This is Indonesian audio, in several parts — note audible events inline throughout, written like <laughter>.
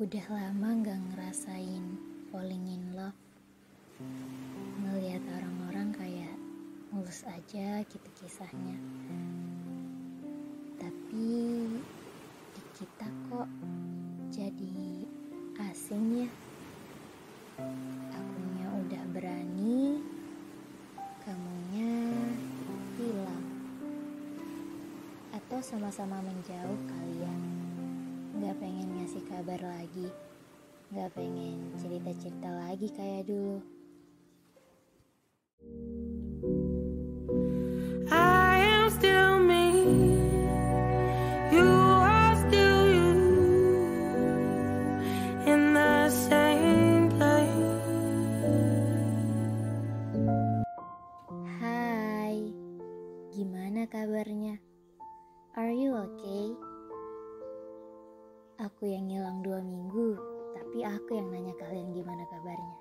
Udah lama gak ngerasain falling in love. Ngeliat orang-orang kayak mulus aja gitu kisahnya. Tapi di kita kok jadi asing ya. Akunya udah berani Kamunya hilang. Atau sama-sama menjauh kali ya Gak pengen ngasih kabar lagi Gak pengen cerita-cerita lagi kayak dulu. Hai Gimana kabarnya? Are you okay? Aku yang ngilang dua minggu Tapi aku yang nanya kalian gimana kabarnya.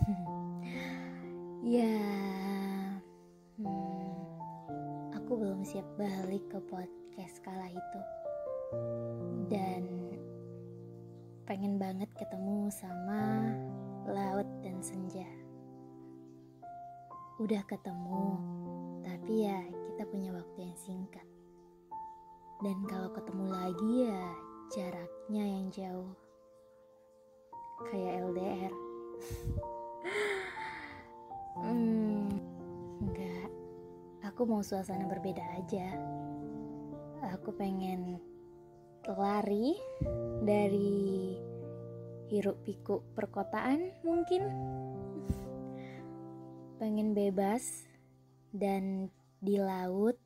<laughs> Ya hmm, Aku belum siap balik ke podcast kala itu. Dan Pengen banget ketemu sama Laut dan Senja. Udah ketemu Tapi ya kita punya waktu yang singkat. Dan kalau ketemu lagi ya jaraknya yang jauh. Kayak LDR <laughs> Hmm, enggak. Aku mau suasana berbeda aja. Aku pengen lari dari hiruk pikuk perkotaan mungkin. <laughs> Pengen bebas dan di laut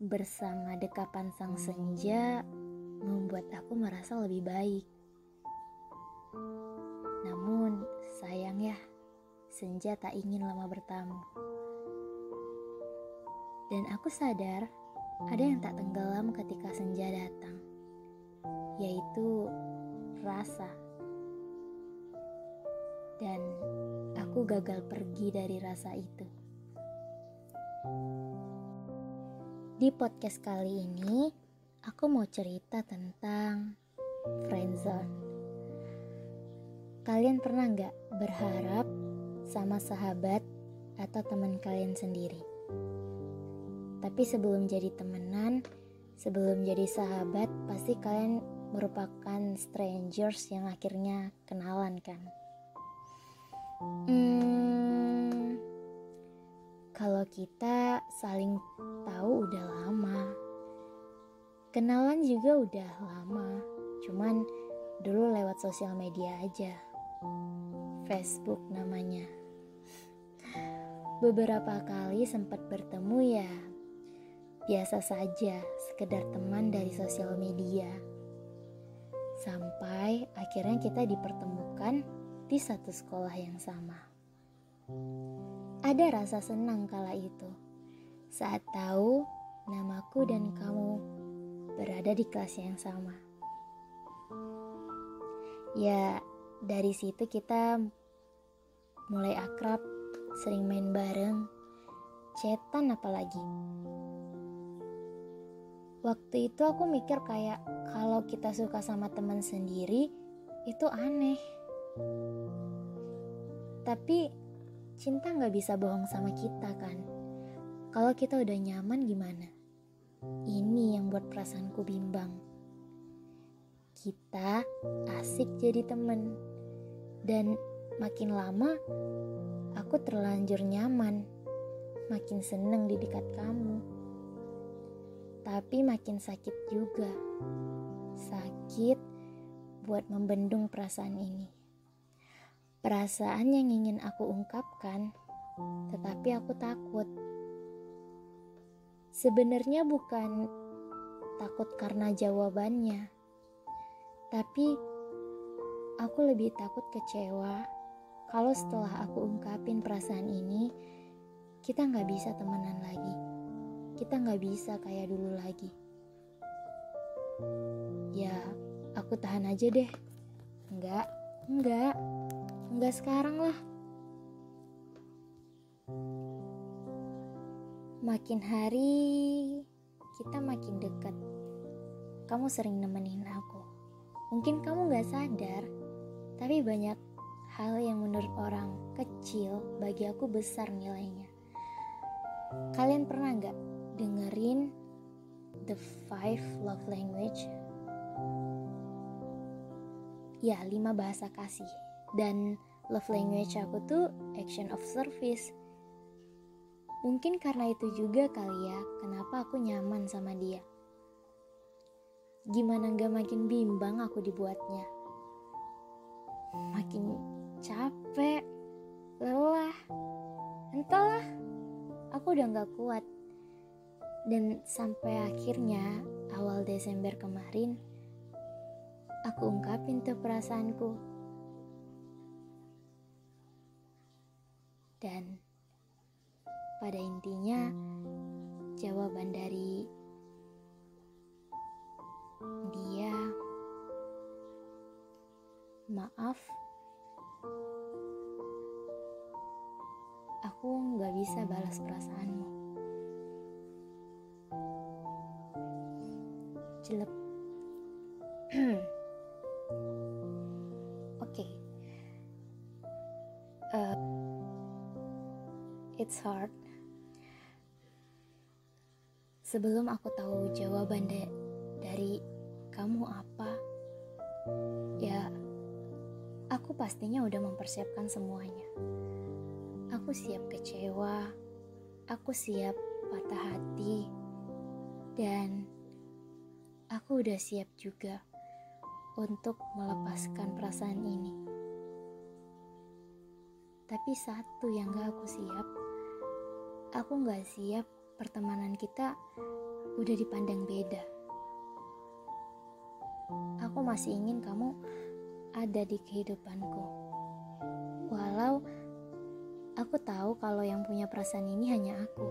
bersama dekapan sang senja membuat aku merasa lebih baik. Namun sayang ya, senja tak ingin lama bertamu. Dan aku sadar ada yang tak tenggelam ketika senja datang, yaitu rasa. Dan aku gagal pergi dari rasa itu. Di podcast kali ini, aku mau cerita tentang friendzone. Kalian pernah nggak berharap sama sahabat atau teman kalian sendiri? Tapi sebelum jadi temenan, sebelum jadi sahabat, pasti kalian merupakan strangers yang akhirnya kenalan kan? Hmm, kalau kita saling tahu udah lama, kenalan juga udah lama, cuman dulu lewat sosial media aja, Facebook namanya. Beberapa kali sempat bertemu ya, biasa saja, sekedar teman dari sosial media. Sampai akhirnya kita dipertemukan di satu sekolah yang sama. Ada rasa senang kala itu saat tahu namaku dan kamu berada di kelas yang sama. Ya, dari situ kita mulai akrab, sering main bareng, cetan apalagi. Waktu itu aku mikir kayak kalau kita suka sama teman sendiri itu aneh. Tapi cinta nggak bisa bohong sama kita kan. Kalau kita udah nyaman gimana? Ini yang buat perasaanku bimbang. Kita asik jadi temen. Dan makin lama aku terlanjur nyaman. Makin seneng di dekat kamu. Tapi makin sakit juga. Sakit buat membendung perasaan ini. Perasaan yang ingin aku ungkapkan, tetapi aku takut. Sebenarnya bukan takut karena jawabannya, tapi aku lebih takut kecewa kalau setelah aku ungkapin perasaan ini, kita nggak bisa temenan lagi. Kita nggak bisa kayak dulu lagi. Ya, aku tahan aja deh. Enggak, enggak, enggak sekarang lah. Makin hari kita makin dekat. Kamu sering nemenin aku. Mungkin kamu gak sadar, tapi banyak hal yang menurut orang kecil bagi aku besar nilainya. Kalian pernah gak dengerin The Five Love Language? Ya, lima bahasa kasih. Dan love language aku tuh action of service. Mungkin karena itu juga kali ya, kenapa aku nyaman sama dia. Gimana gak makin bimbang aku dibuatnya. Makin capek, lelah, entahlah, aku udah gak kuat. Dan sampai akhirnya awal Desember kemarin, aku ungkapin tuh perasaanku. Dan pada intinya, jawaban dari dia, maaf, aku nggak bisa balas perasaanmu. Jelek. <clears throat> Oke. Uh, it's hard. Sebelum aku tahu jawaban de dari kamu apa, ya aku pastinya udah mempersiapkan semuanya. Aku siap kecewa, aku siap patah hati, dan aku udah siap juga untuk melepaskan perasaan ini. Tapi satu yang gak aku siap, aku gak siap pertemanan kita udah dipandang beda. Aku masih ingin kamu ada di kehidupanku. Walau aku tahu kalau yang punya perasaan ini hanya aku.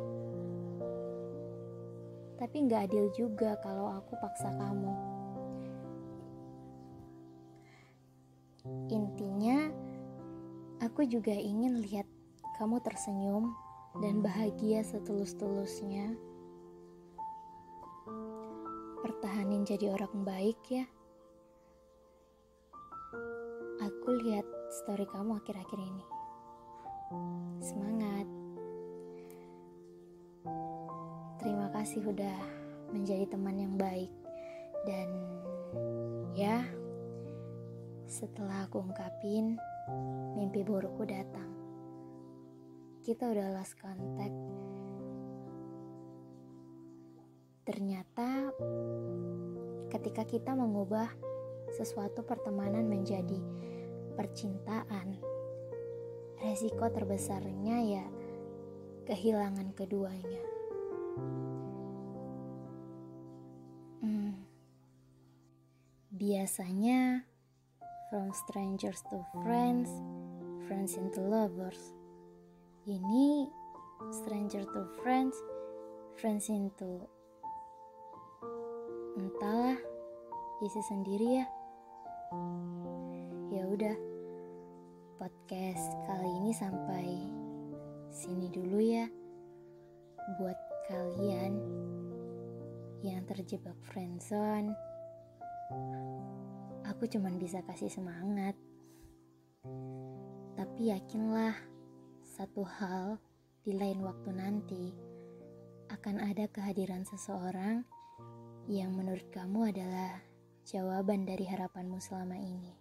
Tapi gak adil juga kalau aku paksa kamu. Intinya, aku juga ingin lihat kamu tersenyum dan bahagia setulus-tulusnya. Pertahanin jadi orang baik ya. Aku lihat story kamu akhir-akhir ini. Semangat. Terima kasih udah menjadi teman yang baik dan ya setelah aku ungkapin mimpi burukku datang kita udah lost contact. Ternyata ketika kita mengubah sesuatu pertemanan menjadi percintaan resiko terbesarnya ya kehilangan keduanya. Hmm. biasanya from strangers to friends friends into lovers ini stranger to friends friends into entahlah isi sendiri ya. Ya udah podcast kali ini sampai sini dulu ya. Buat kalian yang terjebak friendzone aku cuman bisa kasih semangat. Tapi yakinlah satu hal di lain waktu nanti akan ada kehadiran seseorang yang menurut kamu adalah jawaban dari harapanmu selama ini.